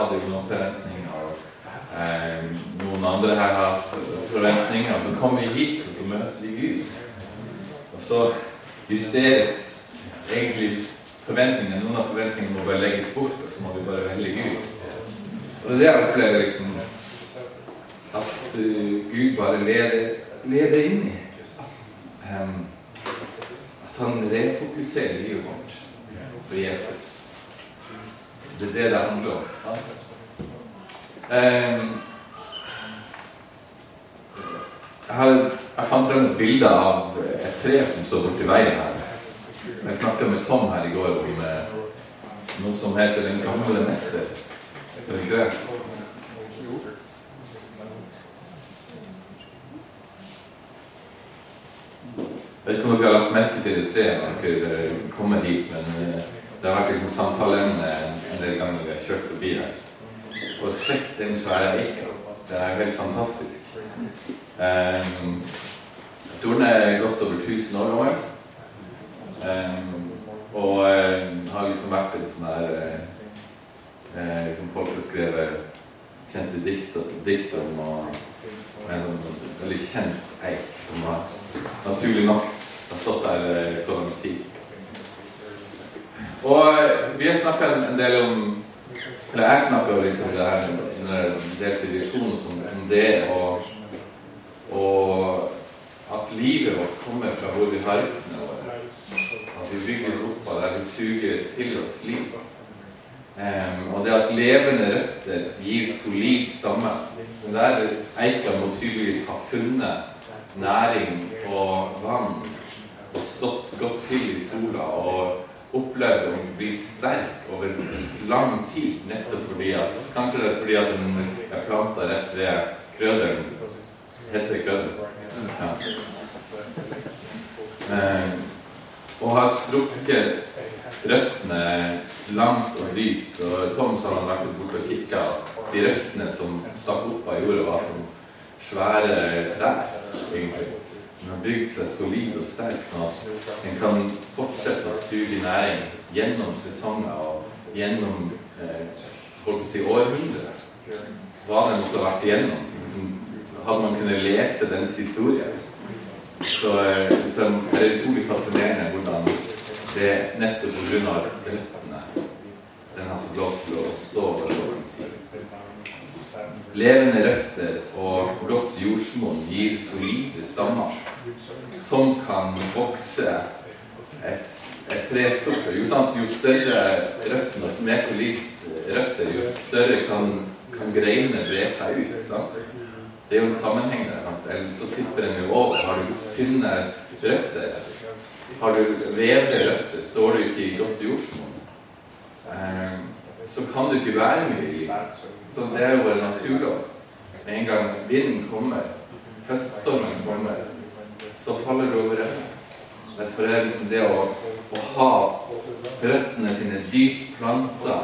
hadde jo noen forventninger, og eh, noen andre her har forventninger. Og så kommer vi hit, og så møter vi Gud. Og så justeres egentlig forventningene. Noen av forventningene må bare legges bort, og så må vi bare velge Gud. Og det er det jeg opplever liksom at uh, Gud bare leder, leder inn i. At, um, at han refokuserer livet vårt på Jesus. Det er det det handler om. Um, jeg, har, jeg fant frem et bilde av et tre som står borti veien her. Jeg snakka med Tom her i går om eh, noe som heter Den gamle mester. Er det ikke det? Jeg vet ikke om dere har lagt merke til det treet når dere kommer hit, men eh, det har vært liksom samtaleemne en del ganger vi har kjørt forbi her. Og sjekk den svære eika. Det er helt fantastisk. Um, jeg tror den er godt over 1000 år gammel. Um, og um, har liksom vært en sånn der uh, liksom Folk har skrevet kjente dikt, dikt om og en sånn veldig kjent eik som har naturlig nok har stått der i så lang tid. Og vi har snakka en del om Eller jeg snakka liksom det her under delte visjonen som om det og, og at livet vårt kommer fra hvor vi har røttene våre. At vi bygges opp av der vi suger til oss liv. Um, og det at levende røtter gir solid stamme. Den der eika må tydeligvis ha funnet næring og vann og stått godt til i sola og opplevd å bli sterk over lang tid, nettopp fordi at Kanskje det er fordi at den er planta rett ved krøderen. Heter det krøderen? Ja. Eh, og har strukket røttene langt og dypt. Og Tom sa han vært borte og kikka. De røttene som stakk opp av jorda, var som svære trær, egentlig. Den har bygd seg solid og sterk, sånn at den kan fortsette å suge næring gjennom sesonger og gjennom eh, si, århundrer. Hva den måtte ha vært igjennom. Liksom, hadde man kunnet lese dens historie, så, så er det utrolig fascinerende hvordan det nettopp pga. røttene den har så lov til å stå over lovens tid. Levende røtter og godt jordsmonn gir solide stammer som kan vokse et, et trestokke. Jo, jo større røttene, som er solide røtter, jo større kan, kan greinene bre seg ut. Sant? Det er jo en sammenheng der. Eller så tipper en jo over. Har du tynne røtter, har du vevde røtter, står du ikke i godt jordsmonn, eh, så kan du ikke være mye i livet. Så det er jo en naturlov. Med en gang vinden kommer, høststormen kommer, så faller du over ende. Derfor er liksom det å, å ha røttene sine dypt planta,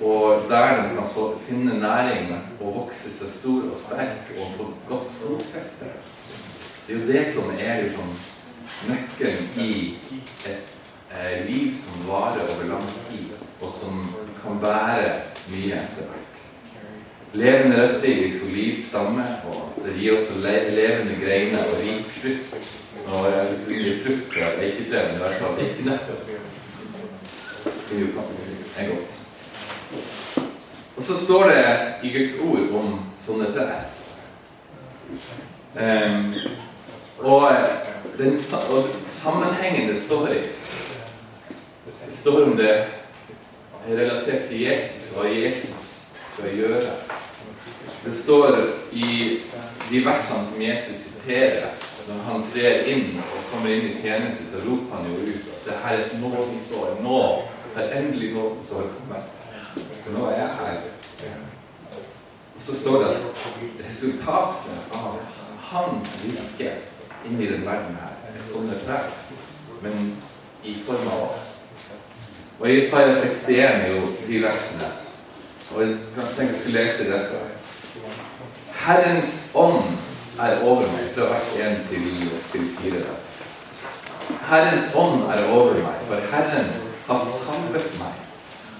og der de kan så finne næring og vokse seg stor og sterk og få godt fotfeste Det er jo det som er liksom nøkkelen i et eh, liv som varer over lang tid, og som kan bære mye etter hvert. levende røtter i solid stamme, og det gir også le levende greiner og rik frukt. Og liksom gir frukt fra eiketrærne, i hvert fall ikke nøtter. Det er godt. Og så står det i Guds ord om sånne trær. Um, og den og sammenhengen det står i Det står om det er relatert til Jesus og Jesus skal gjøre. Det står i de versene som Jesus siterer når han trer inn og kommer inn i tjeneste, så roper han jo ut at det her er nådens år. Nå har endelig nådens år kommet. Nå er jeg her. Og så står det at resultatet av hans virke inni den verden her er sånne trær, men i form av oss. Og Isaiah 61 er jo de versene. Og jeg tenkte jeg skulle lese det dette. Herrens ånd er over meg, fra vers 1 til, til 4. Herrens ånd er over meg, for Herren har salvet meg.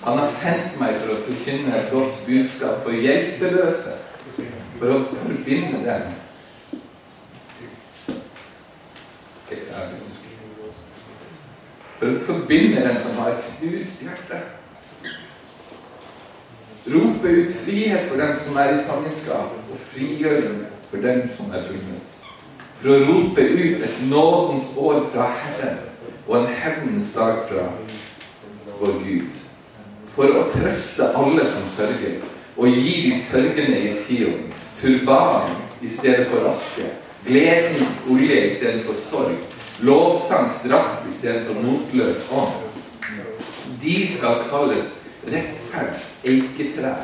Han har sendt meg for å forkynne et godt budskap for hjelpeløse, for å forbinde dem For å forbinde den som har et knust hjerte. Rope ut frihet for dem som er i fangenskap, og frigjøring for dem som er bundet. For å rope ut et nådens år fra Herren og en hevnens dag fra vår Gud. For å trøste alle som sørger, og gi de sørgende i Sion turban i stedet for aske, gledens olje i stedet for sorg, lovsangsdrakt i stedet for motløs ånd. De skal kalles rettferds eiketrær,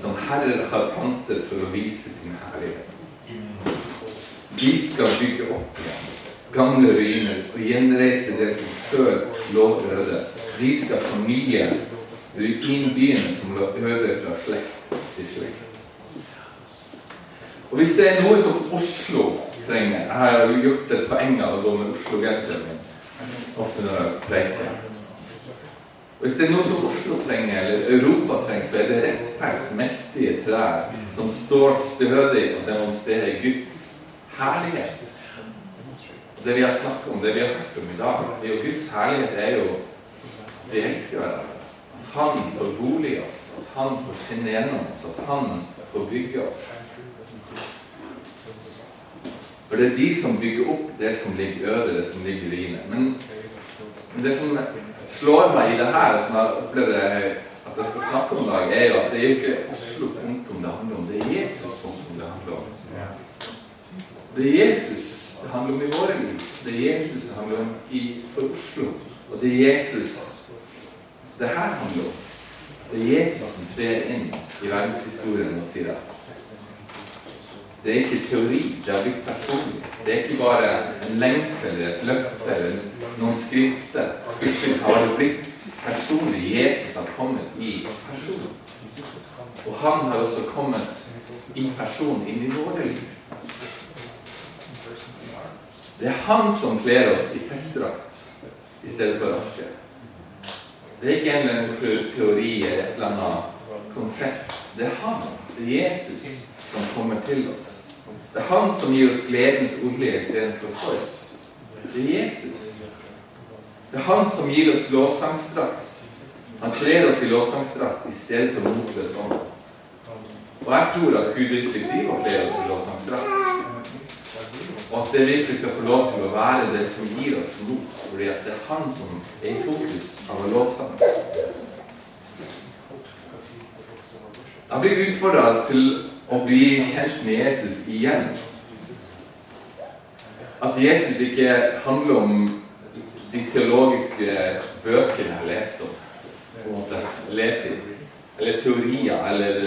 som herrer har pantet for å vise sin herlighet. De skal bygge opp igjen gamle ruiner og gjenreise det som før lå øde. De skal fornye ruinbyene som lå øde fra slekt til slekt. Og hvis det er noe som Oslo trenger Jeg har jo gjort et poeng av å gå med Oslo-genseren min ofte når jeg preiker. Hvis det er noe som Oslo trenger, eller Europa trenger, så er det rettferds mektige trær som står stødig og demonstrerer Guds herlighet. Det vi har snakket om, det vi har hørt om i dag, det er jo Guds herlighet er jo Vi elsker hverandre. At Han får bolig i oss, at Han får skinne gjennom oss, at Han får bygge oss. For det er de som bygger opp det som ligger øde, det som ligger i ruiner. Men det som slår meg i det her, som jeg opplever at jeg skal snakke om i dag, er jo at det er ikke Oslo punktum det handler om. Det er Jesus punktum det handler om. Det er Jesus det handler om i våre liv. Det er Jesus det handler om i, for Oslo. Og det er Jesus det her handler om. Det er Jesus som trer inn i verdenshistorien og sier at det er ikke teori, det har blitt personlig. Det er ikke bare en lengsel eller et løfte eller noen skrifter. Det har blitt personlig. Jesus har kommet i person. Og han har også kommet i person inn i våre liv. Det er han som kler oss i festdrakt i stedet for aske. Det er ikke en eller annen teori eller et eller annet konsept. Det er han, det er Jesus, som kommer til oss. Det er han som gir oss gledens olje istedenfor sorg. Det er Jesus. Det er han som gir oss lovsangsdrakt. Han kler oss i lovsangsdrakt i stedet for motløs ånd. Og jeg tror at Gud virkelig driver og kler oss i lovsangsdrakt. Og at det virkelig skal få lov til å være det som gir oss mot. Fordi at det er han som er i fokus av å lovsang. Jeg blir utfordra til å bli kjent med Jesus igjen. At Jesus ikke handler om de teologiske bøkene jeg leser, på en måte leser eller teorier, eller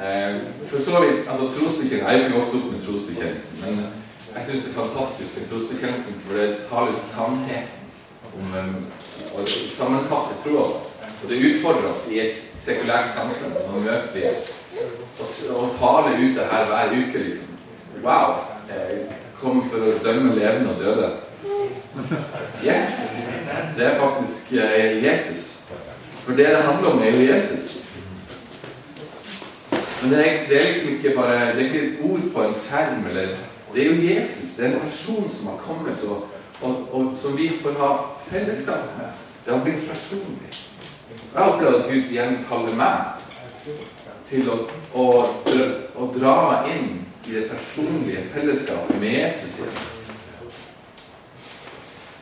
eh, For så vidt altså Trosbekjennelsen Jeg er jo ikke vokst opp med trosbekjennelsen, men jeg syns det er fantastisk med trosbekjennelsen, for det tar ut sannheten om og sammenfatter troa. Og det utfordrer oss i et sekulært samfunn. Nå møter vi og tale ut det her hver uke, liksom. Wow! Jeg kom for å dømme levende og døde. Yes! Det er faktisk eh, Jesus. For det det handler om, er jo Jesus. Men det er, det er liksom ikke bare Det er ikke et ord på en skjerm. eller Det er jo Jesus. Det er en person som har kommet, og, og, og som vi får ha fellesskap med. Det har blitt personlig. Jeg opplever at Gud igjen kaller meg til å, å, å dra inn i det personlige fellesskapet med Jesus.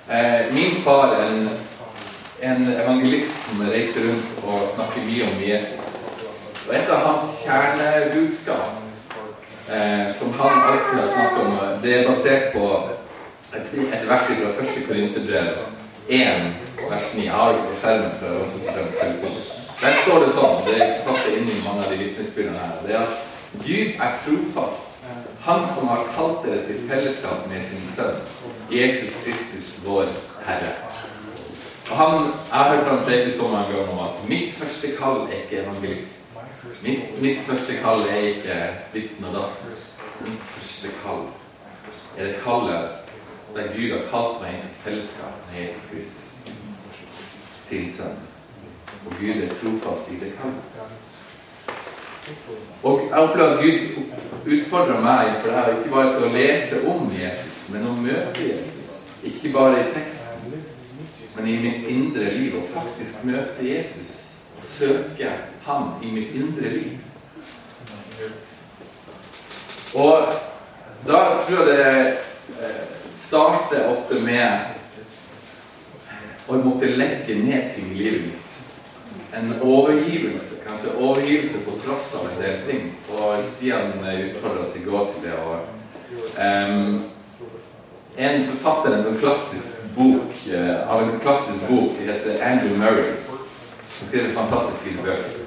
Eh, min far er en, en evangelist som reiser rundt og snakker mye om Jesus. Og et av hans kjernebudskap, eh, som han alltid har snakket om, det er basert på et, et vers fra første Korinterbrev, 1 vers 9. Jeg har ikke på skjermen. Der står det sånn, det passer inn i mange av de vitnesbyrdene her, det er at Gud er trofast. Han som har kalt dere til fellesskap med sin sønn, Jesus Kristus, vår Herre. Og han, Jeg har hørt han preke så mange ganger om at mitt første kall er ikke evangelist. Mitt, mitt første kall er ikke ditten og datt. Mitt første kall er det kallet der Gud har kalt meg inn til fellesskap med Jesus Kristus, sin sønn. Og Gud er trofast i det kallet. Og jeg opplever at Gud utfordrer meg for det her, ikke bare til å lese om Jesus, men å møte Jesus. Ikke bare i teksten, men i mitt indre liv. Og faktisk møte Jesus og søke ham i mitt indre liv. Og da tror jeg det eh, starter ofte med å måtte legge ned ting i livet mitt. En overgivelse, kanskje overgivelse på tross av en del ting. Og Stian utfordra oss i går til det. å um, en forfatter av en klassisk bok, uh, av en klassisk bok heter Andrew Murray. Han skrev fantastisk fin bøker.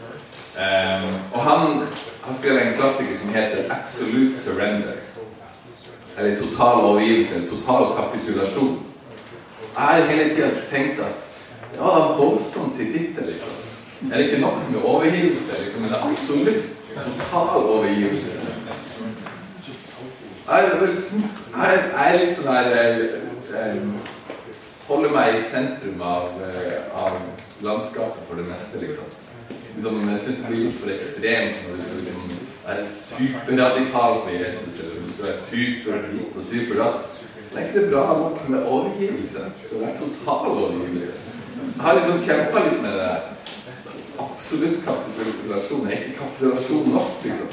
Um, og han har skrevet en klassiker som heter 'Absolute Surrender'. Eller total overgivelse, eller total kapitulasjon. Jeg har hele tida tenkt at ja, det voldsomt til tittel, liksom. Er det ikke nok med overgivelse, liksom, men det er absolutt total overgivelse. Jeg er, jeg er litt sånn her Holder meg i sentrum av, av landskapet for det meste, liksom. liksom jeg syns det blir litt for ekstremt når du skal liksom, være superradikal for Jesus, eller du skal være superditt og superdatt. Det er ikke det bra nok med overgivelse. Det skal være total overgivelse. Jeg har liksom kjempa litt med det absolutt kapitulasjon er ikke kapitulasjon nok, liksom.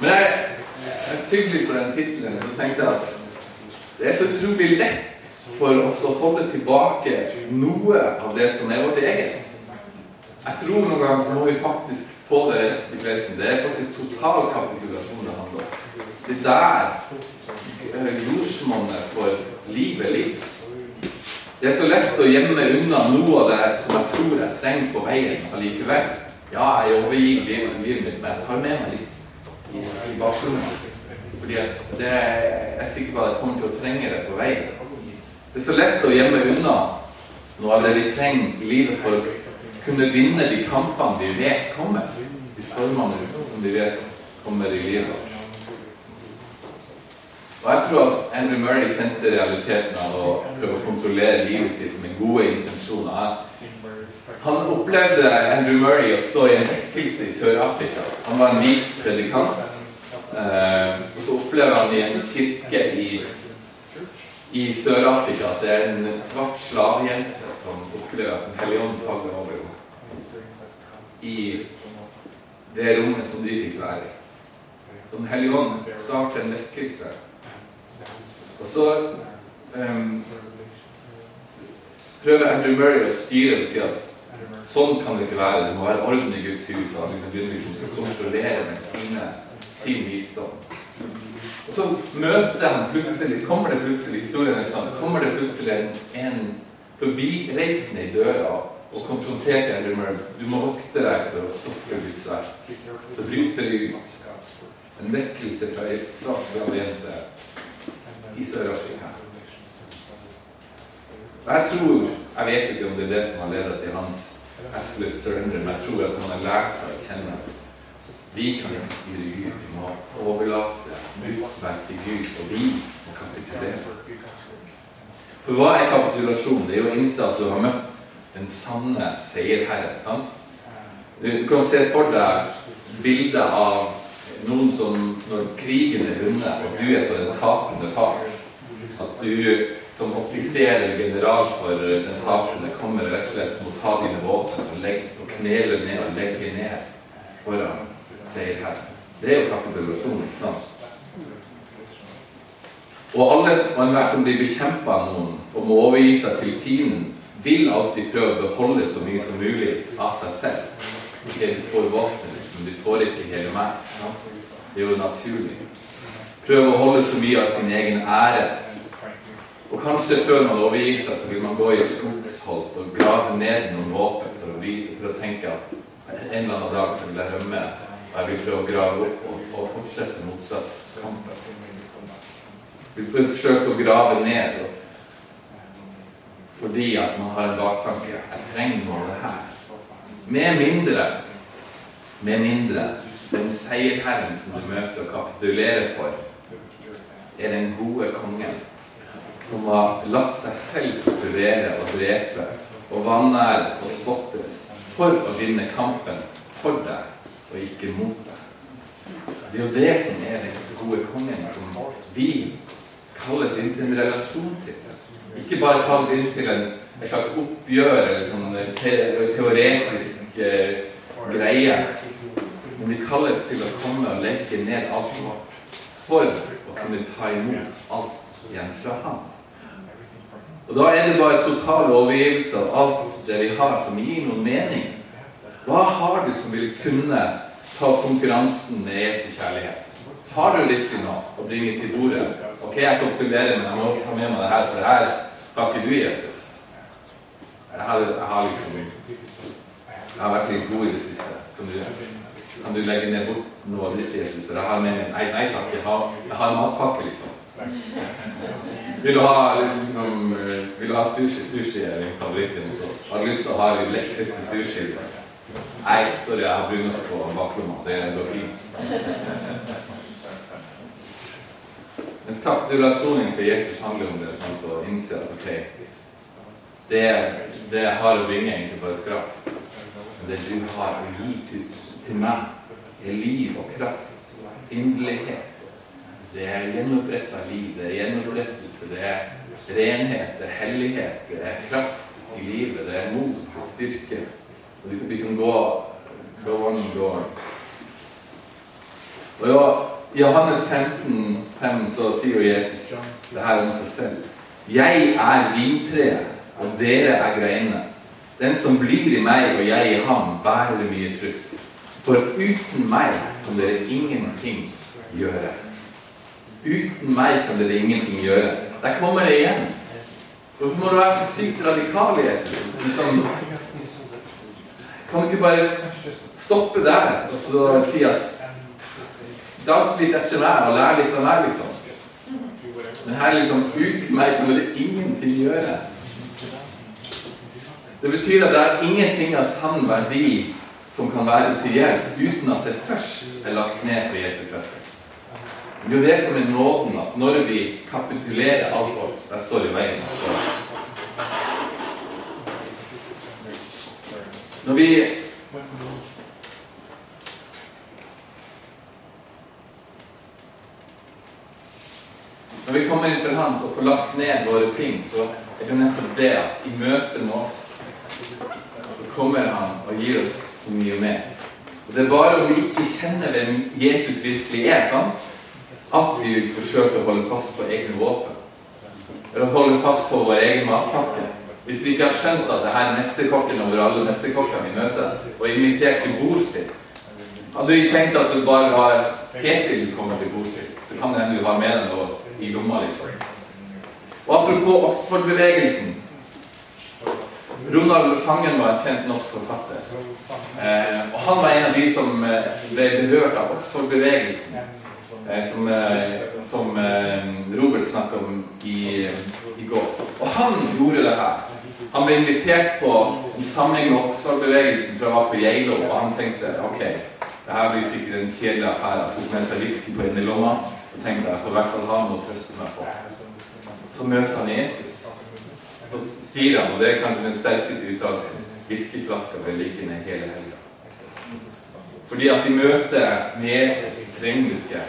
Men jeg, jeg tygde på den tittelen og tenkte at det er så utrolig lett for oss å holde tilbake noe av det som er vårt eget. Jeg tror noen ganger så må vi faktisk få det rett i fleisen. Det er faktisk total kapitulasjon det handler om. Det er der jordsmonnet for livet litt. Det er så lett å gjemme unna noe av det som jeg tror jeg trenger på veien allikevel. Ja, jeg overgir livet mitt, men jeg tar med meg litt i, i bakgrunnen. Fordi det, jeg er sikker på at jeg kommer til å trenge det på veien. Det er så lett å gjemme unna noe av det vi trenger i livet for å kunne vinne de kampene vi vet kommer. De stormene som vi vet kommer i livet. Og jeg tror at Andrew Murray kjente realiteten av å prøve å kontrollere livet sitt med gode intensjoner. Han opplevde Andrew Murray å stå i en vekkelse i Sør-Afrika. Han var en hvit predikant. Eh, og så opplever han i en kirke i, i Sør-Afrika at det er en svart slavejente som opplever at Den hellige ånd faller over henne. I det rommet som de fikk være i. Den hellige ånd starter en vekkelse. Og så um, prøver Andrew Murray å styre og si at sånn kan det ikke være. Det må være orden i Guds hus. Og liksom begynner vi å kontrollere med sine, sin visdom. Og så møter han plutselig kommer det plutselig historien er sånn, kommer det plutselig en, en forbireisende i døra og konfronterte Andrew Murray. Du må vokte deg for å stoppe Guds verk. Så bryter de en vekkelse fra ei svart jente i Sør-Afrika. Jeg tror Jeg vet ikke om det er det som har ledet til hans absolutt surrender, men jeg tror at han har lært seg å kjenne vi kan ikke styre Gud. Vi må overlate Guds verk til Gud, og vi må kapitulere. For hva er kapitulasjon? Det er jo å innse at du har møtt den sanne seierherre. sant? Du kan se for deg bildet av noen som når krigen er unna, og du er på den tapende part. At du som offiser eller general for den tapende kommer rett og slett må ta dine våpen og, legge, og knele ned og legge ned foran seierherren. Det er jo kapitulasjon? Og alle og enhver som blir bekjempa av noen og må overgi seg til fienden, vil alltid prøve å beholde så mye som mulig av seg selv. Ikke for får våpenet, men du får ikke hele meg. Det er jo naturlig. Prøve å holde så mye av sin egen ære. Og kanskje før man overgir seg, så vil man gå i et skogsholt og grave ned noen våpen for å, vite, for å tenke at en eller annen dag så vil jeg rømme, og jeg vil prøve å grave opp og, og fortsette motsatskampen. Vi forsøker å grave ned og, fordi at man har en baktanke. Jeg trenger noe av det her. Med mindre Med mindre den seierherren som du møter og kapitulerer for, er den gode kongen som har latt seg selv torturere og drepe og vanæres og spottes for å vinne kampen for deg og ikke mot deg. Det er jo det som er den gode kongen som vi kalles inn til en relasjon til. Ikke bare kalles inn til en, et slags oppgjør eller sånn teoretisk eh, greie. Men vi kalles til å komme og legge ned alt vårt for å kunne ta imot alt igjen fra ham. Og Da er det bare total overgivelse av alt det vi har, som gir noen mening. Hva har du som vil kunne ta konkurransen med Jesu kjærlighet? Har du virkelig noe å bringe til bordet? Ok, jeg kan optimere, men jeg må ta med meg det her, for det her har ikke du, Jesus. Jeg har, jeg har liksom Jeg har vært litt god i det siste. Kan du, kan du legge ned bort noe av ditt, Jesus? For jeg har med Nei, nei takk. Jeg har, jeg har matpakke, liksom. Vil du ha liksom, vil du ha sushi? Sushi er din favoritt hos oss. Har du lyst til å ha litt letteste sushi? Nei, sorry, jeg har brunost på baklomma. Det går fint. Mens kapitulasjonen for Jesus handler om det som står innse at ok, det, det har å bringe, egentlig bare skrap. Det du har å gi til, til meg, er liv og kraft, inderlighet. Det er gjenoppretta liv, det er gjenopprettelse, det er renhet, det er hellighet, det er kraft i livet, det er mot, er styrke. Og vi kan gå go on, go on. Og ja, i Johannes 15, 5, så sier jo Jesus det her om seg selv. Jeg er vintreet, og dere er greinene. Den som blir i meg, og jeg i ham, bærer mye frukt. For uten meg kan dere ingenting gjøre. Uten meg kan dere ingenting gjøre. Der kommer det igjen. Hvorfor må du være så sykt radikal, Jesus? Liksom, kan du ikke bare stoppe der og så si at Dag litt etter meg og lær litt av meg, liksom. Men her liksom uten meg kan det ingenting gjøre. Det betyr at det er ingenting av sann verdi som kan være til hjelp uten at det først er lagt ned for Jesu føtter. Det er det som er nåden, at når vi kapitulerer alt vårt, der står i veien. Når vi Når vi kommer inn til Han og får lagt ned våre ting, så er det nettopp det at i møte med oss kommer Han og gir oss så mye mer. Og Det er bare om vi ikke kjenner hvem Jesus virkelig er, sant? at vi vil forsøke å holde fast på egne våpen. Eller holde fast på vår egen matpakke. Hvis vi ikke har skjønt at det her er mesterkokken over alle mesterkokkene vi møter, og invitert til bordstid Hadde vi tenkt at du bare har Ketil du kommer til bordstid, så kan det hende du har med deg noe i lomma, liksom. Og apropos Oxford-bevegelsen. Ronald Fangen var en kjent norsk forfatter. Eh, og han var en av de som eh, ble berørt av Oxford-bevegelsen. Eh, som, eh, som eh, Robert snakket om i, i, går. Og han gjorde det her. Han ble invitert på en samling med Oxford-bevegelsen fra han var på Geilo, og han tenkte ok, det her blir sikkert en kjedelig affære. Han tok med seg whisky på en og tenkte jeg får i hvert fall ha noe å trøste meg på. Så møter han Jesus. Så sier han, og det er kanskje den sterkeste uttalelsen fiskeflaska ikke ned hele helga. Fordi at i møte med Jesus trenger du ikke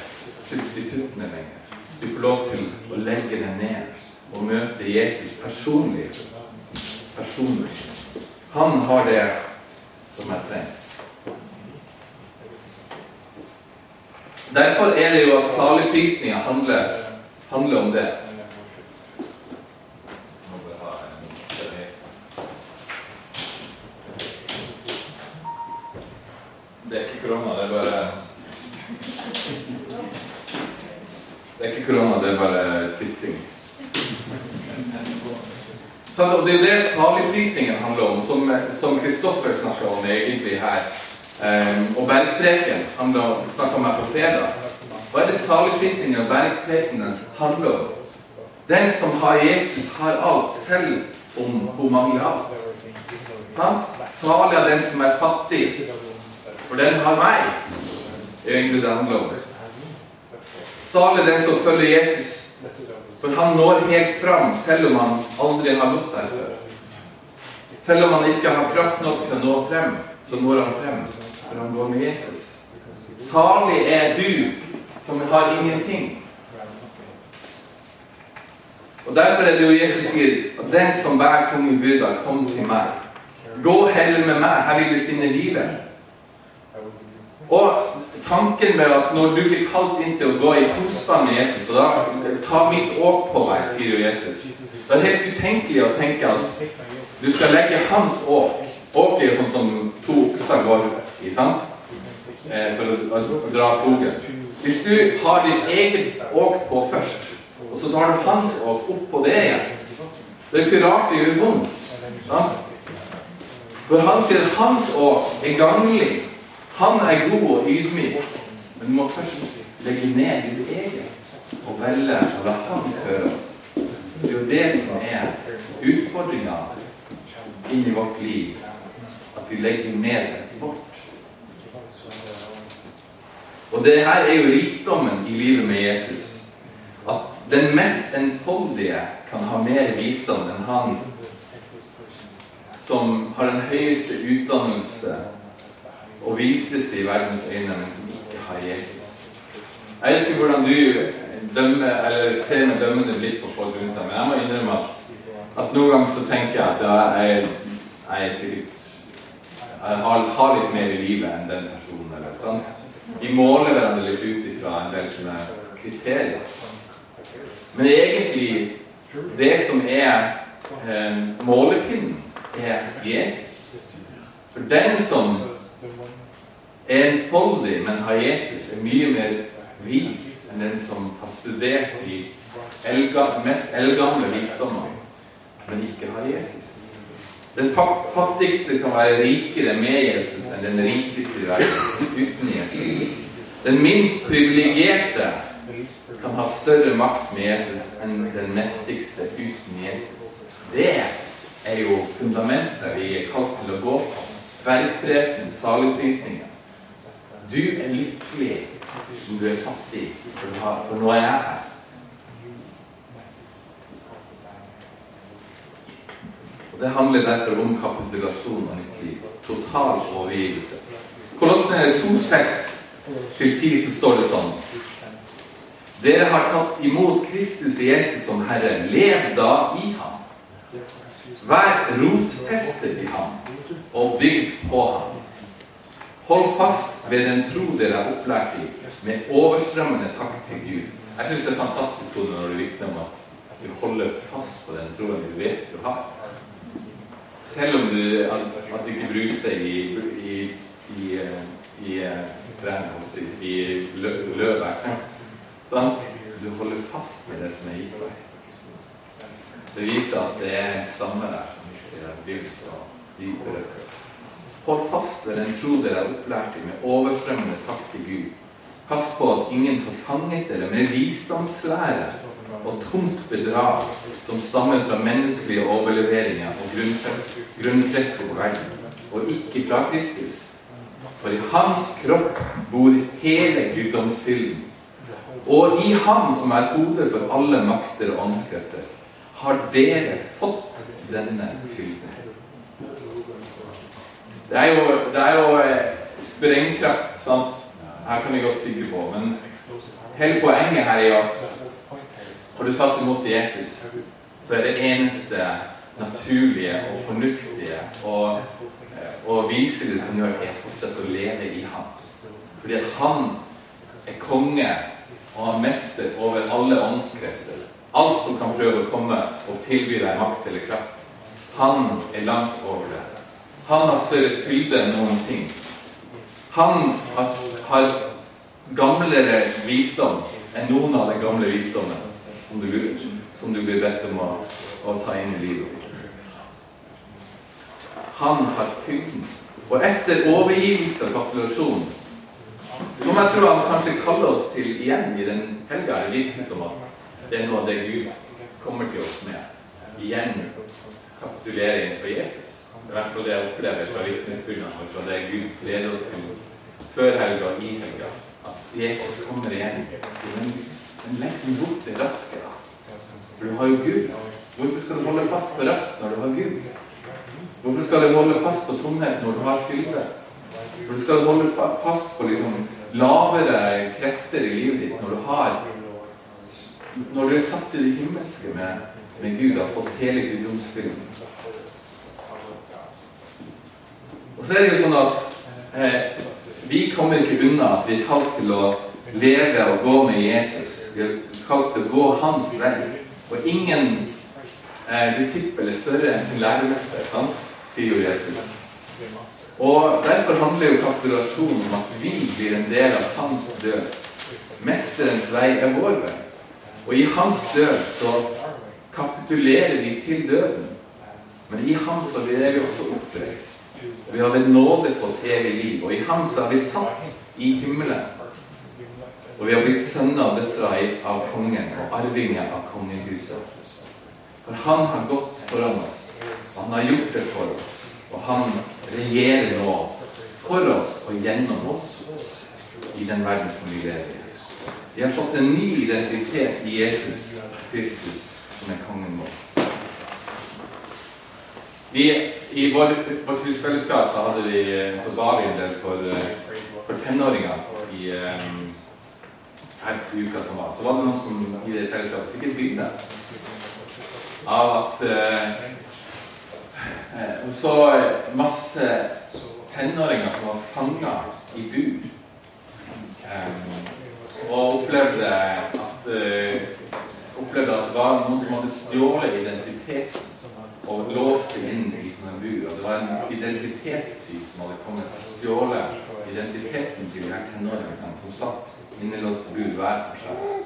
substituttene lenger. Du får lov til å legge det ned og møte Jesus personlig. Personlig. Han har det som er trengs. Derfor er det jo at saligprisninga handler, handler om det. Det er ikke korona, det er bare Det er ikke korona, det er bare sitting. Så, og Det er jo det saligprisningen handler om, som Kristoffer snakka om egentlig her. Um, og bergpreken snakka om her på fredag. Hva er det saligprisningen og bergprekenen handler om? Den som har Jesus, har alt, selv om hun mangler alt. Salig er den som er fattig, for den har meg. Det er egentlig det handler om. Salig den som følger Jesus, for han når helt fram, selv om han aldri har gått der før. Selv om han ikke har kraft nok til å nå frem, så når han frem, for han går med Jesus. Salig er du som har ingenting. Og Derfor er det jo Jesus sier at den som bærer tunge byrder, kom til meg. Gå heller med meg, her vil du finne livet. Og tanken med at når du blir kalt inn til å gå i tospann med Jesus, og da ta mitt åk på meg, sier jo Jesus. Det er helt utenkelig å tenke at du skal legge hans åk. Åk er jo sånn som to okser går i, sant? Eh, for å, dra plogen. Hvis du har ditt eget åk på først, og så tar du hans åk opp på det igjen Det er ikke rart det gjør vondt. sant? For han sier at hans åk er ganglig. Han er god og ydmyk, men du må først legge ned ditt eget og velge å la Han føre oss. Det er jo det som er utfordringa inn i vårt liv. At vi legger ned vårt. Og det her er jo rikdommen i livet med Jesus. At den mest enfoldige kan ha mer visdom enn han som har den høyeste utdannelse og vises i verdens øyne, men som ikke har Jesus. Jeg vet ikke hvordan du dømmer, eller ser med dømmende blikk på folk rundt deg, men jeg må innrømme at, at noen ganger så tenker jeg at ja, jeg, jeg er sikkert jeg har, har, litt mer i livet enn den personen. eller sant? Vi måler hverandre litt ut ifra en del sånne kriterier. Men egentlig, det som er eh, målepinnen, er Jesus. For den som er enfoldig, men har Jesus, er mye mer vis enn den som har studert i elga, mest eldgamle visdommer, men ikke har Jesus. Den fattigste kan være rikere med Jesus enn den rikeste i verden uten Jesus. Den minst privilegerte kan ha større makt med Jesus enn den mektigste uten Jesus. Det er jo fundamentet vi er kalt til å gå på. Bergpreken, saligprisningen. Du er lykkelig om du er fattig, for nå er jeg her. Og Det handler derfor om kapitulasjon av nytt. Total overgivelse. Kolossene 2,6-10 så står det sånn Dere har tatt imot Kristus og Jesus som Herre. Lev da i ham. Vær rotfestet i ham og bygd på ham. Hold fast ved den tro dere er opplært i, med overstrømmende takk til Gud. Jeg syns det er fantastisk når du vitner om at du holder fast på den troen du vet du har. Selv om du, at, at du ikke bruser i, i, i, i, i, i løvet. Sånn? Du holder fast med det som er gitt deg. Det viser at det er en stamme der som ikke er bygd så dypere. Hold fast ved den tro dere er opplært i, med overstrømmende takk til Gud. Pass på at ingen får fanget dere med visdomslære og tomt bedrag som stammer fra menneskelige overleveringer og grunntrekk på verden, og ikke fra Kristus. For i hans kropp bor hele guddomsfylden. Og i ham som er hodet for alle makter og åndskrefter, har dere fått denne fylden. Det er jo, jo sprengkraft. sant? Her kan vi godt tygge på. Men hele poenget her er at har du tatt imot Jesus, så er det eneste naturlige og fornuftige og, og vise det kan gjøre, er å fortsette å leve i ham. Fordi at han er konge og han mester over alle åndskrefter. Alt som kan prøve å komme og tilby deg makt eller kraft. Han er langt over det. Han har større fylde enn noen ting. Han har, har gamlere visdom enn noen av den gamle visdommen som du, som du blir bedt om å, å ta inn i livet. Han har fylden. Og etter overgivelse og kapitulasjon, som jeg tror han kanskje kaller oss til igjen i den helga, er det som at det er noe av det Gud kommer til oss med. Igjen kapitulering for Jesus. I hvert fall det jeg opplever fra vitnesbyrdene og fra det Gud gleder oss til før helga og i helga. At Jesus kommer igjen. Men, men legg den bort det raske, da. For du har jo Gud. Hvorfor skal du holde fast på rest når du har Gud? Hvorfor skal du holde fast på tomhet når du har fylde? Hvorfor skal du holde fast på liksom lavere krefter i livet ditt når du har Når du er satt i det himmelske med, med Gud og har fått hele guddomsfylden? Og så er det jo sånn at eh, vi kommer ikke unna at vi er kalt til å leve og gå med Jesus. Vi er kalt til å gå hans vei. Og ingen eh, disippel er større enn sin læremester, sant? sier jo Jesus. Og Derfor handler jo kapitulasjonen om at vi blir en del av hans død. Mesterens vei er vår vei. Og i hans død så kapitulerer vi til døden. Men i ham så blir vi også oppreist. Og vi har ved nåde fått evig liv. Og i ham så er vi satt i himmelen. Og vi har blitt sønner og døtre av kongen og arvinger av kongehuset. For han har gått foran oss, og han har gjort det for oss. Og han regjerer nå for oss og gjennom oss i den verden som vi lever i. Vi har fått en ny identitet i Jesus Kristus, som er kongen vår. Vi, I vår, vårt husfellesskap så hadde vi, så bar vi en del for, for tenåringer i um, her uka som var. Så var det noen som i det fellesskapet fikk et bilde av at uh, så masse tenåringer som var fanga i bur. Um, og opplevde at, uh, opplevde at det var noen som hadde stjålet identiteten og låst inn i sånne bur. Og det var en identitetstyv som hadde kommet og stjålet identiteten til de her tenåringene som satt innelåst bur hver for seg.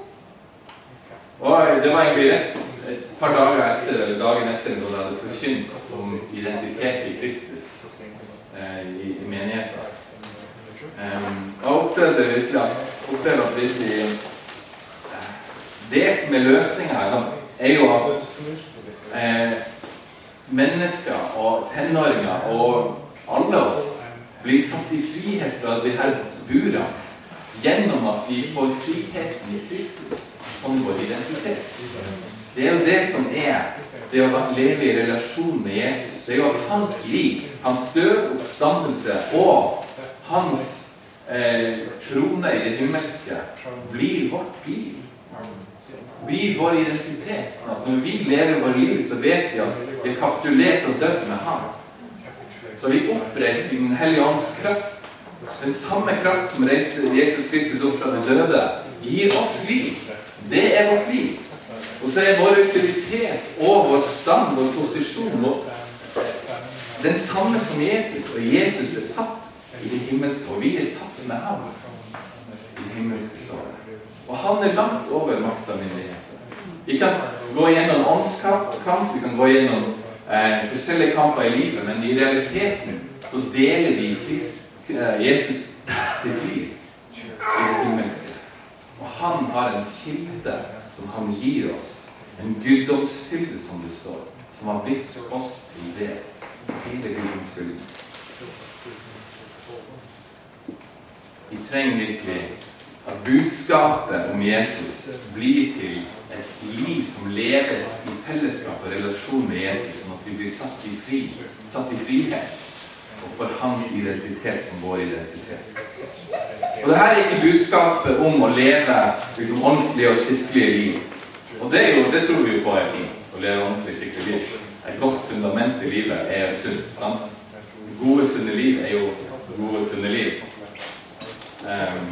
Og det var egentlig rett et par dager etter, eller dagen etter når jeg hadde forkynt om identitet i Kristus eh, i, i menigheten. Um, jeg opplevde virkelig at, opplevde at virkelig, eh, Det som er løsninga her, er jo at eh, mennesker og tenåringer og alle oss blir satt i frihet fra disse burene gjennom at vi får friheten i Kristus som vår identitet. Det er jo det som er det å leve i relasjon med Jesus. Det er jo at hans liv, hans død, oppstandelse og hans eh, trone i det himmelske blir vårt liv. Blir vår identitet. Sånn at når vi lever vårt liv, så vet vi at vi er kapitulert og dødd med ham. Så vi oppreist i Den hellige ånds kraft. Den samme kraft som reiste Jesus Kristus opp fra den døde, gir oss liv. Det er vårt liv. Og så er vår autoritet og vår stand, vår posisjon, vår, den samme som Jesus. Og Jesus er satt i det himmelske, og vi er satt med ham i det himmelske slaget. Og han er langt over makta og myndigheter. Vi kan gå gjennom åndskamp, vi kan gå gjennom eh, forskjellige kamper i livet, men i realiteten så deler vi Krist, eh, Jesus sitt liv. Og han har en kilde som kan gi oss en guddomsfylde, som det står, som har blitt oss til det. Hele guddomsfylden. Vi trenger virkelig at budskapet om Jesus blir til et liv som leves i fellesskap og relasjon med Jesus, sånn at vi blir satt i, fri, satt i frihet. og får hans identitet som vår identitet. Og det her er ikke budskapet om å leve liksom, ordentlig og skikkelig liv. Og det, jo, det tror vi jo på er fint. Å leve ordentlig skikkelig liv. Et godt fundament i livet er sunt. sant? Gode, sunne liv er jo gode, sunne liv. Um,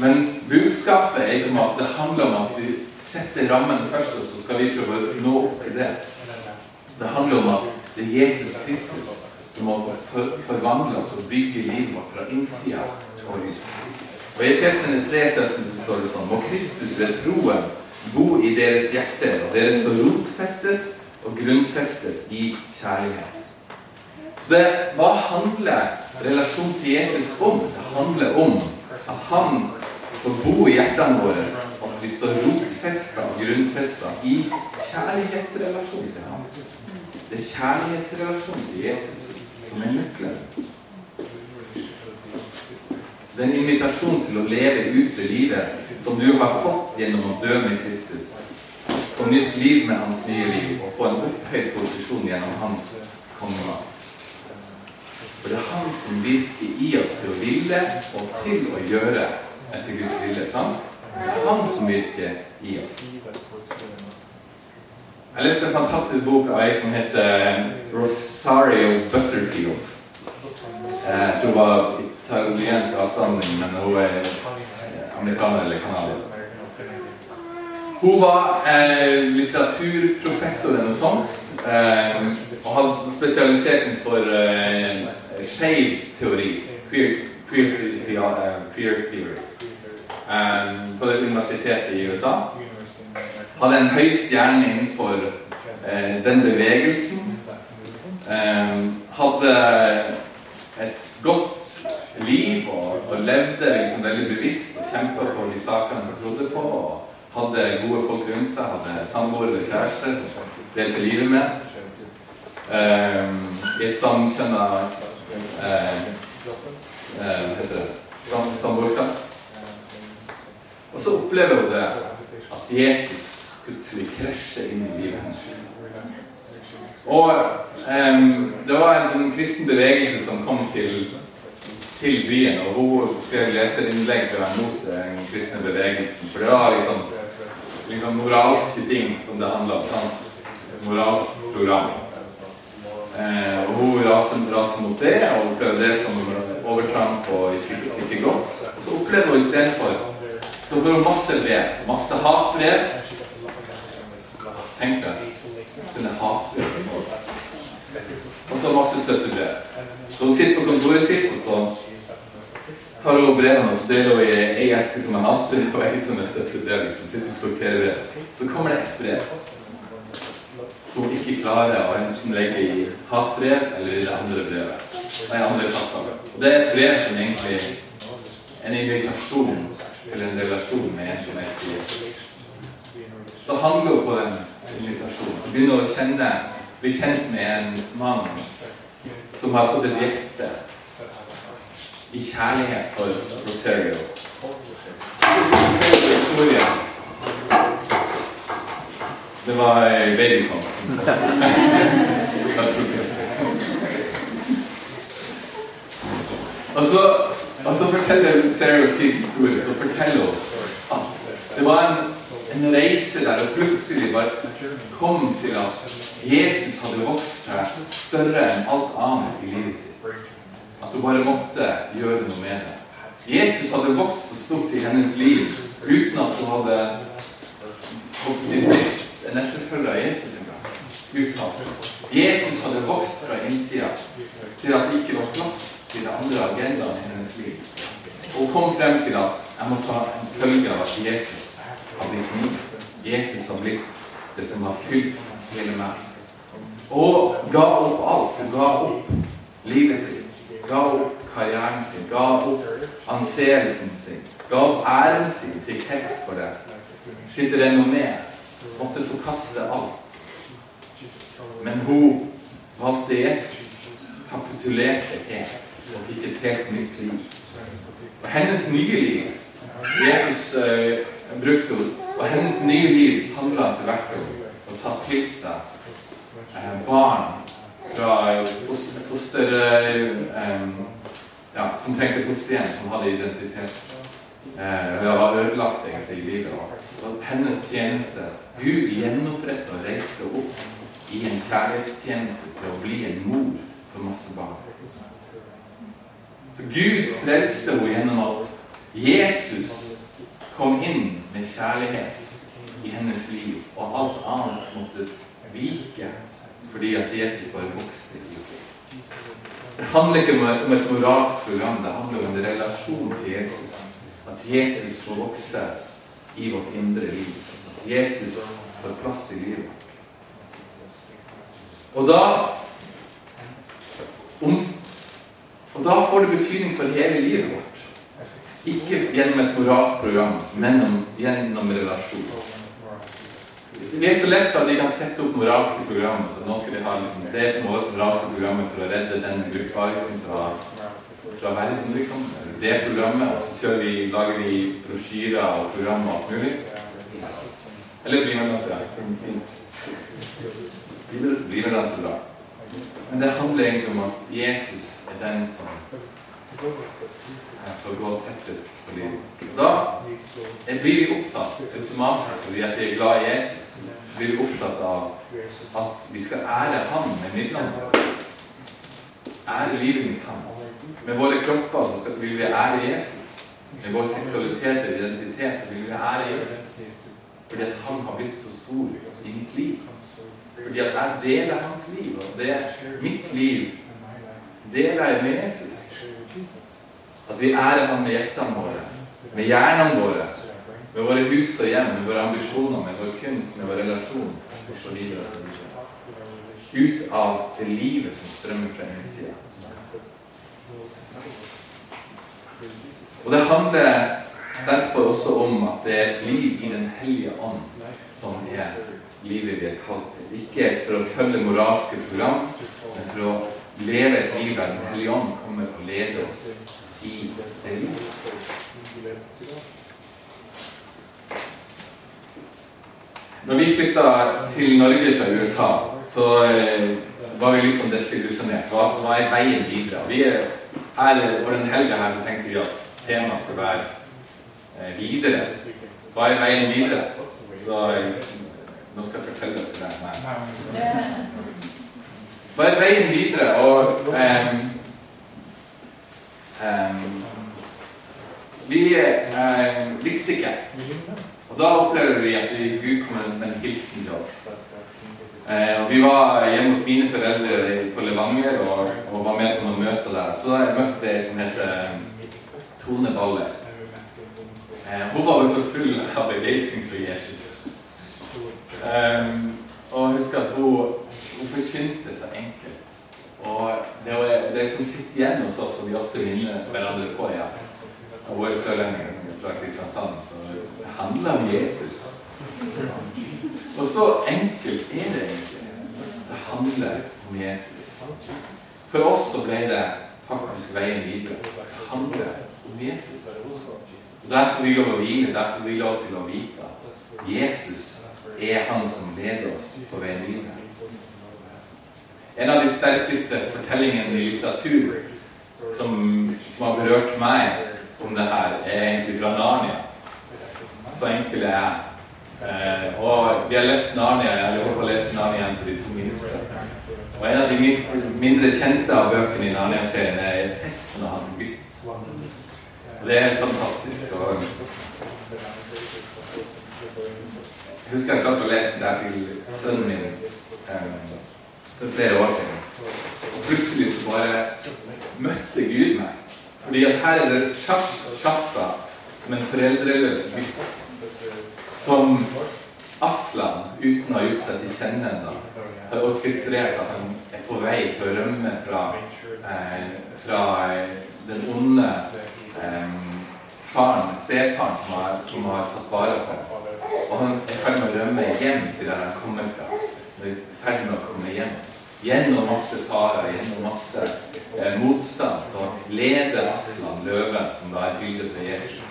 men budskapet er ikke om at det handler om at vi setter rammen først, og så skal vi prøve å nå opp til det. Det handler om at det er Jesus Kristus som må for, forvandle oss og bygge livet vårt fra innsida og ut. Og I Efesene 3,17 så står det sånn Må Kristus ved troen bo i deres hjerter, og dere står rotfestet og grunnfestet i kjærlighet. Så det, Hva handler relasjonen til Jesus om? Det handler om at han får bo i hjertene våre, vi står rotfesta grunnfesta i kjærlighetsrelasjon til ham. Det er kjærlighetsrelasjonen til Jesus som er nøkkelen. Det er en invitasjon til å leve ut det livet som du har fått gjennom å dø med Kristus. Få nytt liv med hans nye liv og få en opphøyd posisjon gjennom hans kongemakt. For det er han som virker i oss til å ville og til å gjøre etter Guds vilje. sant? Han som virker i oss. Jeg leste en fantastisk bok av ei som heter Rosario Butterfield. Jeg tror hun var italiensk avstamning, men hun er amerikaner eller canadier. Hun var eh, litteraturprofessor eller noe sånt. Eh, og hadde spesialisert seg for eh, skeiv teori. Queer, queer, queer theory. Eh, på det universitetet i USA. Hadde en høy stjerne innenfor eh, den bevegelsen. Eh, hadde et godt liv og, og levde liksom veldig bevisst og kjempa for de sakene han trodde på. og Hadde gode folk rundt seg, hadde samboer eller kjæreste som delte livet med. Um, I et samkjønna uh, uh, heter det samboerskap. Og så opplever hun det at Jesus plutselig krasjer inn i livet hennes. Og um, det var en sånn kristen bevegelse som kom til til byen, og hun skrev leserinnlegg å være mot den kristne bevegelsen. For det var liksom, liksom moralske ting som det handla om. sant? Et moralsk program. Eh, og hun raser, raser mot det, og opplever det som overtramp og ikke, ikke godt. Og så opplever hun istedenfor så får hun masse brev. Masse hatbrev. Tenk deg. Sine hatbrev. Og så masse støttebrev. Så hun sitter på kontoret sitt, og så tar hun brevene og så deler hun i ei eske som er hatbrev, og ei som er støttebrev. Liksom. Sitter og sorterer brev. Så kommer det ett brev som hun ikke klarer å enten legge i hatbrev eller i det andre brevet. Nei, andre kassa. Og det er et brev som egentlig er en invitasjon til en relasjon med en som er Jesus. Så handler hun på den invitasjonen. Så begynner å kjenne, bli kjent med en mann som har fått et hjerte i kjærlighet for Rosario. Det var babykom. og, så, og så forteller Sarah sin historie. Så forteller hun at det var en, en reise der og plutselig bare kom til at Jesus hadde vokst seg større enn alt annet i livet sitt. At hun bare måtte gjøre noe med det. Jesus hadde vokst og stått i hennes liv uten at hun hadde fått blitt en etterfølger av Jesus engang. at Jesus hadde vokst fra innsida til at det ikke var plass til de andre agendaene i hennes liv. Og hun kom frem til at jeg må ta en følge av at Jesus har blitt min. Jesus har blitt det som har fylt hele meg. Og ga opp alt. Hun ga opp livet sitt ga opp karrieren sin, ga opp anseelsen sin, ga opp æren sin, fikk tekst for det. Sitter renommé. Måtte forkaste alt. Men hun valgte Jesus, kapitulerte helt og fikk et helt nytt liv. Og hennes nye liv Jesus uh, brukte ord, og hennes nye liv handla til hvert år å ta til seg uh, barn fra foster, foster eh, ja, som trengte fosterhjem, som hadde identitet. Eh, hun var ødelagt egentlig i livet. Og hennes tjeneste Gud gjenoppretta og reiste opp i en kjærlighetstjeneste til å bli en mor for masse barn. Gud frelste henne gjennom at Jesus kom inn med kjærlighet i hennes liv, og alt annet måtte vike fordi at Jesus bare vokste i henne. Det handler ikke om et moralsk program, det handler om en relasjon til Jesus. At Jesus får vokse i vårt indre liv. At Jesus får plass i livet. Og da om, Og da får betydning for hele livet vårt. Ikke gjennom et moralsk program, men gjennom relasjon. Det er så lett at de kan sette opp moralske programmer. så nå skal de ha liksom, Det et moralske programmet for å redde den gruppa liksom, fra, fra, verden. liksom. Det programmet, og så vi, lager vi brosjyrer og programmer og alt mulig. Eller blir man ganske Blir man ganske bra. Men det handler egentlig om at Jesus er den som får gå tettest på livet. Da blir vi opptatt automatisk fordi at vi er glad i Jesus. blir vi opptatt av at vi skal ære Han med midlene. Ære livets Han. Med våre kropper så skal, vil vi ære Jesus. Med vår seksualitet og identitet så vil vi ære Jesus. Fordi at Han har blitt så stor i mitt liv. Fordi at jeg deler hans liv, og det mitt liv deler jeg med Jesus. At vi ærer ham med hjertene våre, med hjernene våre, med våre hus og hjem, med våre ambisjoner, med vår kunst, med vår relasjon osv. Ut av det livet som strømmer fra innsida. Og det handler derfor også om at det er et liv i Den hellige ånd som er livet vi er kalt til. Ikke for å følge moralske program, men for å leve et liv der Den hellige ånd kommer og leder oss Når vi flytta til Norge fra USA, så eh, var vi liksom desillusjonert. Hva, hva er veien videre? Vi er, her, for den helga her så tenkte vi at temaet skulle være eh, videre. Hva er veien videre? Så eh, nå skal jeg fortelle dere det. Hva er veien videre? Og um, um, Vi eh, visste ikke. Og da opplever vi at vi, Gud kom med en hilsen til oss. Uh, vi var hjemme hos mine foreldre på Levanger og, og, var med på noen møter der. Så jeg møtte ei som heter Tone Baller. Eh, hun var jo så full av begeistring for Jesus. Um, og husker at hun, hun forkynte så enkelt. Og det, var, det som sitter igjen hos oss, som vi ofte minner hverandre på, ja. Og hun er sørlending fra Kristiansand, så det handler om Jesus. Og så enkelt er det egentlig. Det handler om Jesus. For oss så ble det faktisk veien videre. Det handler om Jesus. Og Derfor får vi lov å hvile, derfor får vi lov til å vite at Jesus er han som leder oss på veien videre. En av de sterkeste fortellingene i litteratur som, som, har berørt meg om det her, er egentlig fra Narnia. Så enkel er jeg. Eh, og vi har lest Narnia, jeg holder på å lese Narnia igjen for de to minste. Og en av de mindre kjente av bøkene i Narnia-serien er 'Hesten og hans gutt'. Og det er fantastisk. Og jeg husker jeg satt og leste der til sønnen min eh, for flere år siden. Og plutselig så bare møtte Gud meg. Fordi at her er det Shasta som en foreldreløs gutt som Aslan, uten å ha gjort seg til kjenne ennå, har orkestrert at han er på vei til å rømme fra, eh, fra eh, den onde eh, faren, stefaren, som har, som har tatt vare på ham. Og han er i ferd med å rømme hjem til der han kommer fra. I ferd med å komme hjem. Gjennom masse farer, gjennom masse eh, motstand, så leder Aslan løven, som da er bildet på Jesus,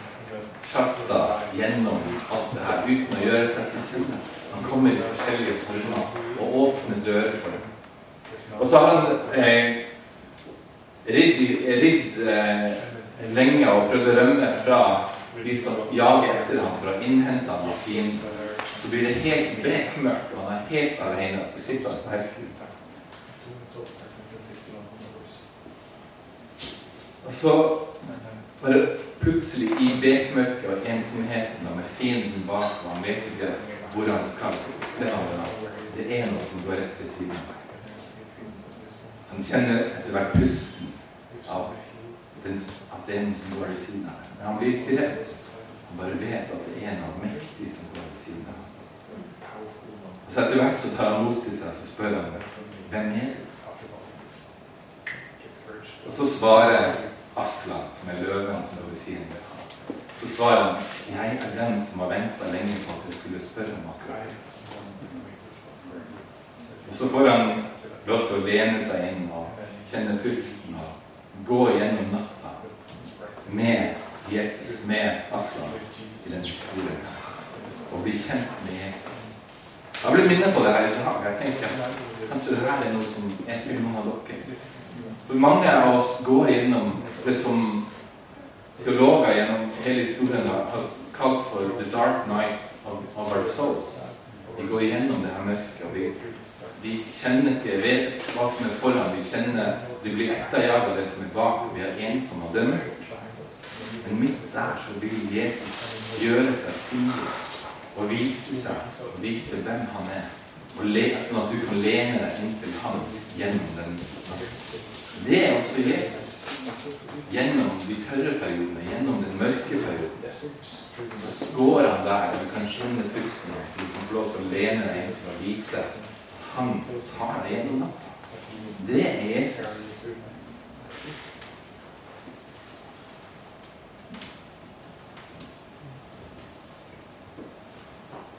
Shasta gjennom alt det her uten å gjøre seg til kjenne. Han kommer i forskjellige former og åpner dører for dem. Og så har han ridd, ridd eh, lenge og prøvd å rømme fra de som jager etter ham for å innhente ham av fienden. Så blir det helt bekmørkt, og han er helt alene. Så sitter han på hesten. Og så bare plutselig i bekmørket og ensomheten og med fienden bak og han vet ikke hvor han skal, det er noe som går rett ved siden av. Han kjenner etter hvert pusten av at det er noe som går ved siden av. Men han blir ikke redd. Han bare vet at det er noe mektig som går ved siden av. Og så etter hvert så tar han mot til seg så spør han hvem er det? Og så svarer Aslan, som er løven som er ham. Så svarer han jeg er den som har venta lenge på at jeg skulle spørre om akkurat. Og så får han lov til å lene seg inn og kjenne pusten og gå gjennom natta med Jesus, med Aslan, i den historien. Og bli kjent med Jesus. Jeg ble minnet på det her i dag. Jeg tenker kanskje det her er noe som er til noen av dere. For mange av oss går gjennom det som teologer gjennom hele historien har kalt for 'the dark night of, our souls'. Vi går gjennom det her mørket, og vi, vi kjenner ikke vet hva som er foran. Vi kjenner vi blir etterjaget av det som er bak. Vi er ensomme og dømme. Men midt der så vil Jesus gjøre seg synlig og vise seg, vise hvem han er. Og le, sånn at du kan lene deg inntil ham gjennom den. Det er også Jesus. Gjennom de tørre periodene, gjennom den mørke perioden. Så går han der, og du kan kjenne pusten, du kan få lov til å lene deg inntil og vite at han tar deg gjennom natta. Det er Jesus.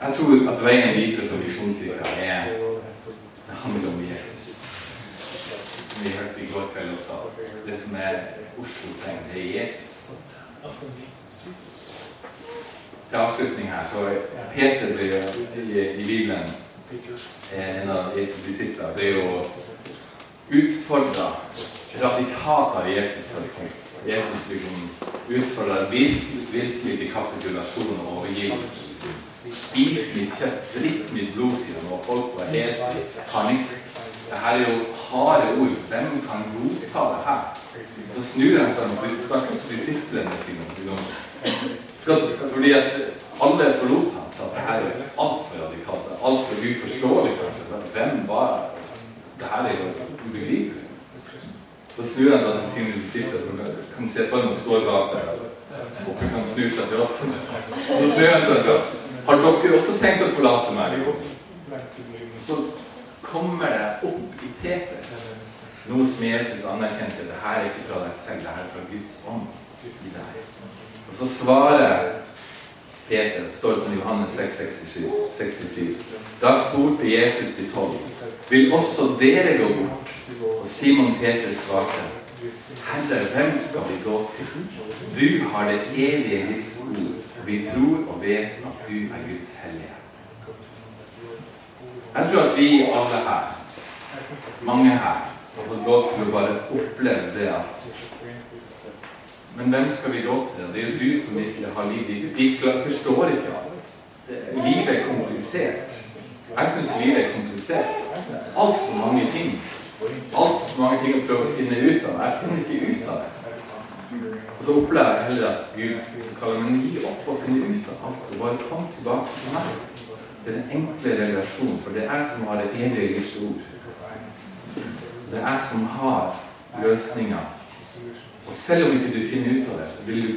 Jeg tror at veien videre for Visjonskirka er handler om Jesus. Som vi hørte i går kveld også, sa. det som er Oslo trenger, det er Jesus. Til avslutning her, så Peter ble jo i, Bibelen en av Jesu disipler ble jo utfordra radikalt av Jesus. Jesus liksom utfordra virkelig, virkelig til kapitulasjon og overgivelse. Spis mitt kjøtt, drikk mitt blod, sier han, og folk var helt panikk. Det her er jo harde ord. Hvem kan godta det her? Så snur han seg og snakker til disiplene sine. Fordi at alle forlot ham, sa det her er altfor radikalt. Altfor uforståelig, kanskje. Hvem var det? her er jo ubegripelig. Så snur han seg til sine disipler. Kan se for meg står bak seg. Håper han snur seg til oss. Så snur han seg til oss. Har dere også tenkt å forlate meg? Så kommer det opp i Peter noe som Jesus anerkjente. Det her er ikke fra deg selv, det her er fra Guds ånd i deg. Og så svarer Peter, det står som Johannes 6, 67. Da spurte Jesus de tolv, vil også dere gå bort? Og Simon Peter svarte, Herre, hvem skal vi gå til? Du har det evige livs ord. Vi tror og vet at du er Guds hellige. Jeg tror at vi alle her, mange her, har fått lov til å bare oppleve det at Men hvem skal vi gå til? Det er jo du som virkelig har livet. De forstår ikke alt. Livet er komplisert. Jeg syns livet er komplisert. Altfor mange ting. Altfor mange ting å prøve å finne ut av. Jeg finner ikke ut av det. Og så opplever jeg heller at Gud kaller meg gi opp og finne ut av alt, og bare kom tilbake til meg. Det er en enkle relasjon, for det er jeg som har det evige ord. Det er jeg som har løsninga. Og selv om ikke du finner ut av det, så, du,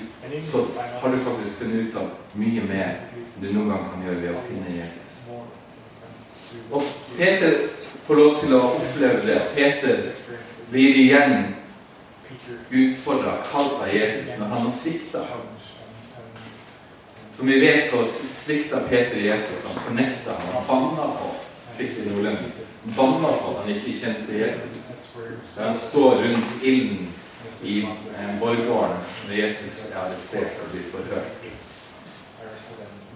så har du faktisk funnet ut av mye mer enn du noen gang kan gjøre ved å finne Jesus. Og Peter får lov til å oppleve det. Peter blir igjen utfordra, kalt av Jesus, når han har svikta. Som vi vet, så svikta Peter Jesus. Han fornekta ham. Han banna på skikkelig nordlending. Banna på at han ikke kjente Jesus. Da han står rundt ilden i borggården når Jesus er arrestert og blir forhørt.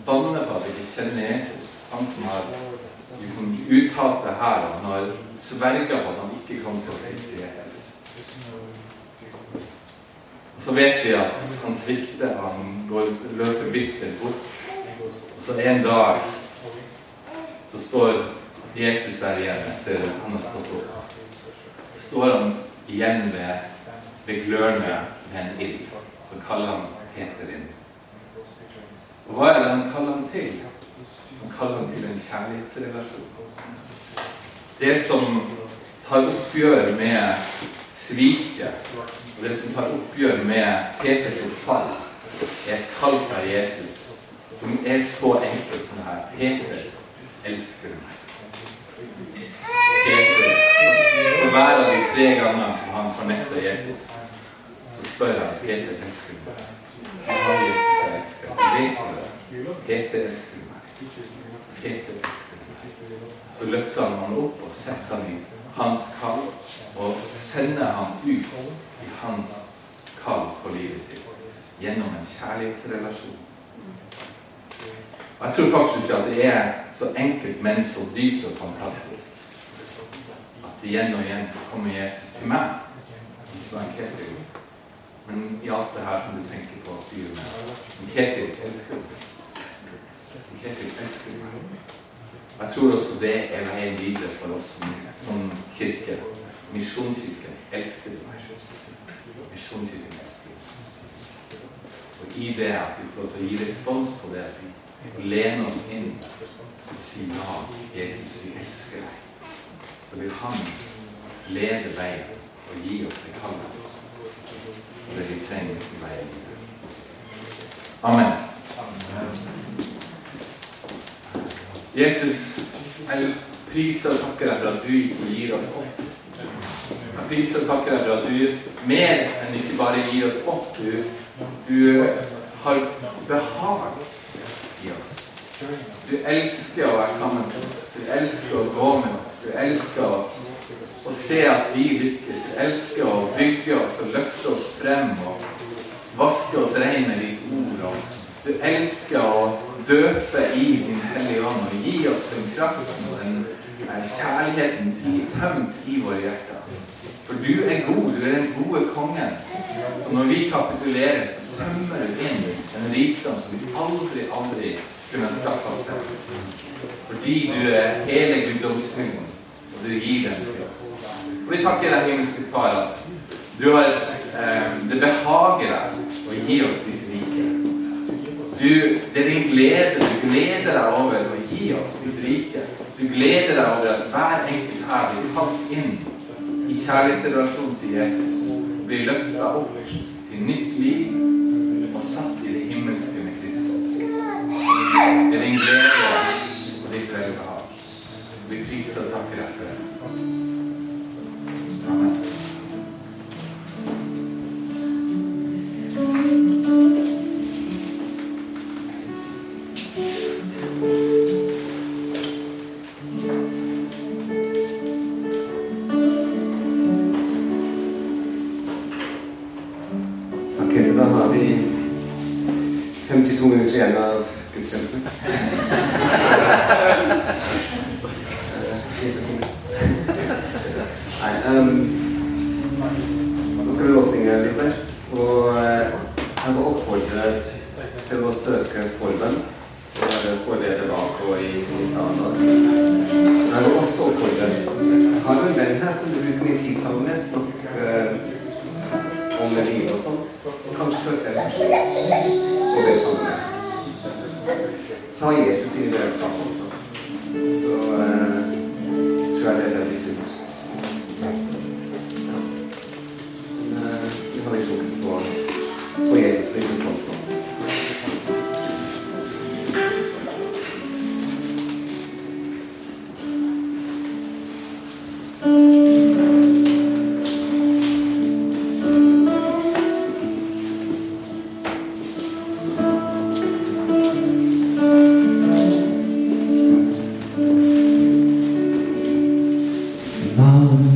Banner på at han ikke kjenner Jesus. Han som har liksom uttalt det her, han har sverga på at han ikke kom til å svikte Jesus. Så vet vi at han svikter. Han går, løper bister bort. Og så en dag så står Jesus der igjen etter han har stått opp. Så står han igjen ved, ved glørne med en ild. Så kaller han Peter inn. Og hva er det han kaller ham til? Han kaller ham til en kjærlighetsrelasjon. Det som tar oppgjør med sviket, og det som tar oppgjør med Peters fall, er et kall fra Jesus som er så enkelt som her. Peter elsker meg. Peter, for hver av de tre gangene som han fornekter Jesus, så spør han Peter elsker meg. Har Jesus elsker meg? Peter elsker meg. Peter elsker meg. Så løfter han ham opp og setter ham i hans kall og sender ham ut i hans kall på livet sitt gjennom en kjærlighetsrelasjon. Og Jeg tror faktisk ikke at det er så enkelt, men så dypt og fantastisk at igjen og igjen så kommer Jesus til meg. Men i alt det her som du tenker på å styre med Ketil elsker deg. Ketil elsker deg. Jeg tror også det er veien videre for oss som kirke. Misjonskirken elsker deg. Misjonskirken elsker Jesus. Og i det at vi får lov til å gi respons på det og lene oss inn og si ja, Jesus, vi elsker deg, så vil Han lede veien og gi oss det kallet og det vi trenger i veien. Amen. Jesus, jeg priser og takker deg for at du gir oss opp. Priser og takker deg for at du mer enn ikke bare gir oss opp. Du, du har behag i oss. Du elsker å være sammen med oss. Du elsker å gå med oss. Du elsker å, å se at vi lykkes. Du elsker å bygge oss og løfte oss frem og vaske oss rene med ditt ord. Og du elsker å døpe i Din Hellige Ånd og gi oss den kraften og den kjærligheten i, tømt i våre hjerter. For du er god. Du er den gode kongen. Så når vi kapitulerer, så tømmer du inn en rikdom som vi aldri, aldri kunne skaffe oss selv. Fordi du er hele guddomsfylden, og du gir den til oss. Og vi takker deg, himmelske Far, at du har eh, det behager deg å gi oss ditt rike. Du, det er din glede. Du gleder deg over å gi oss ditt rike. Du gleder deg over at hver enkelt her blir kalt inn i kjærlighetsrelasjon til Jesus. Blir løfta opp til nytt liv og satt i det himmelske med Kristus. Det er din glede og ditt velbehag. Vi priser og takker deg for det.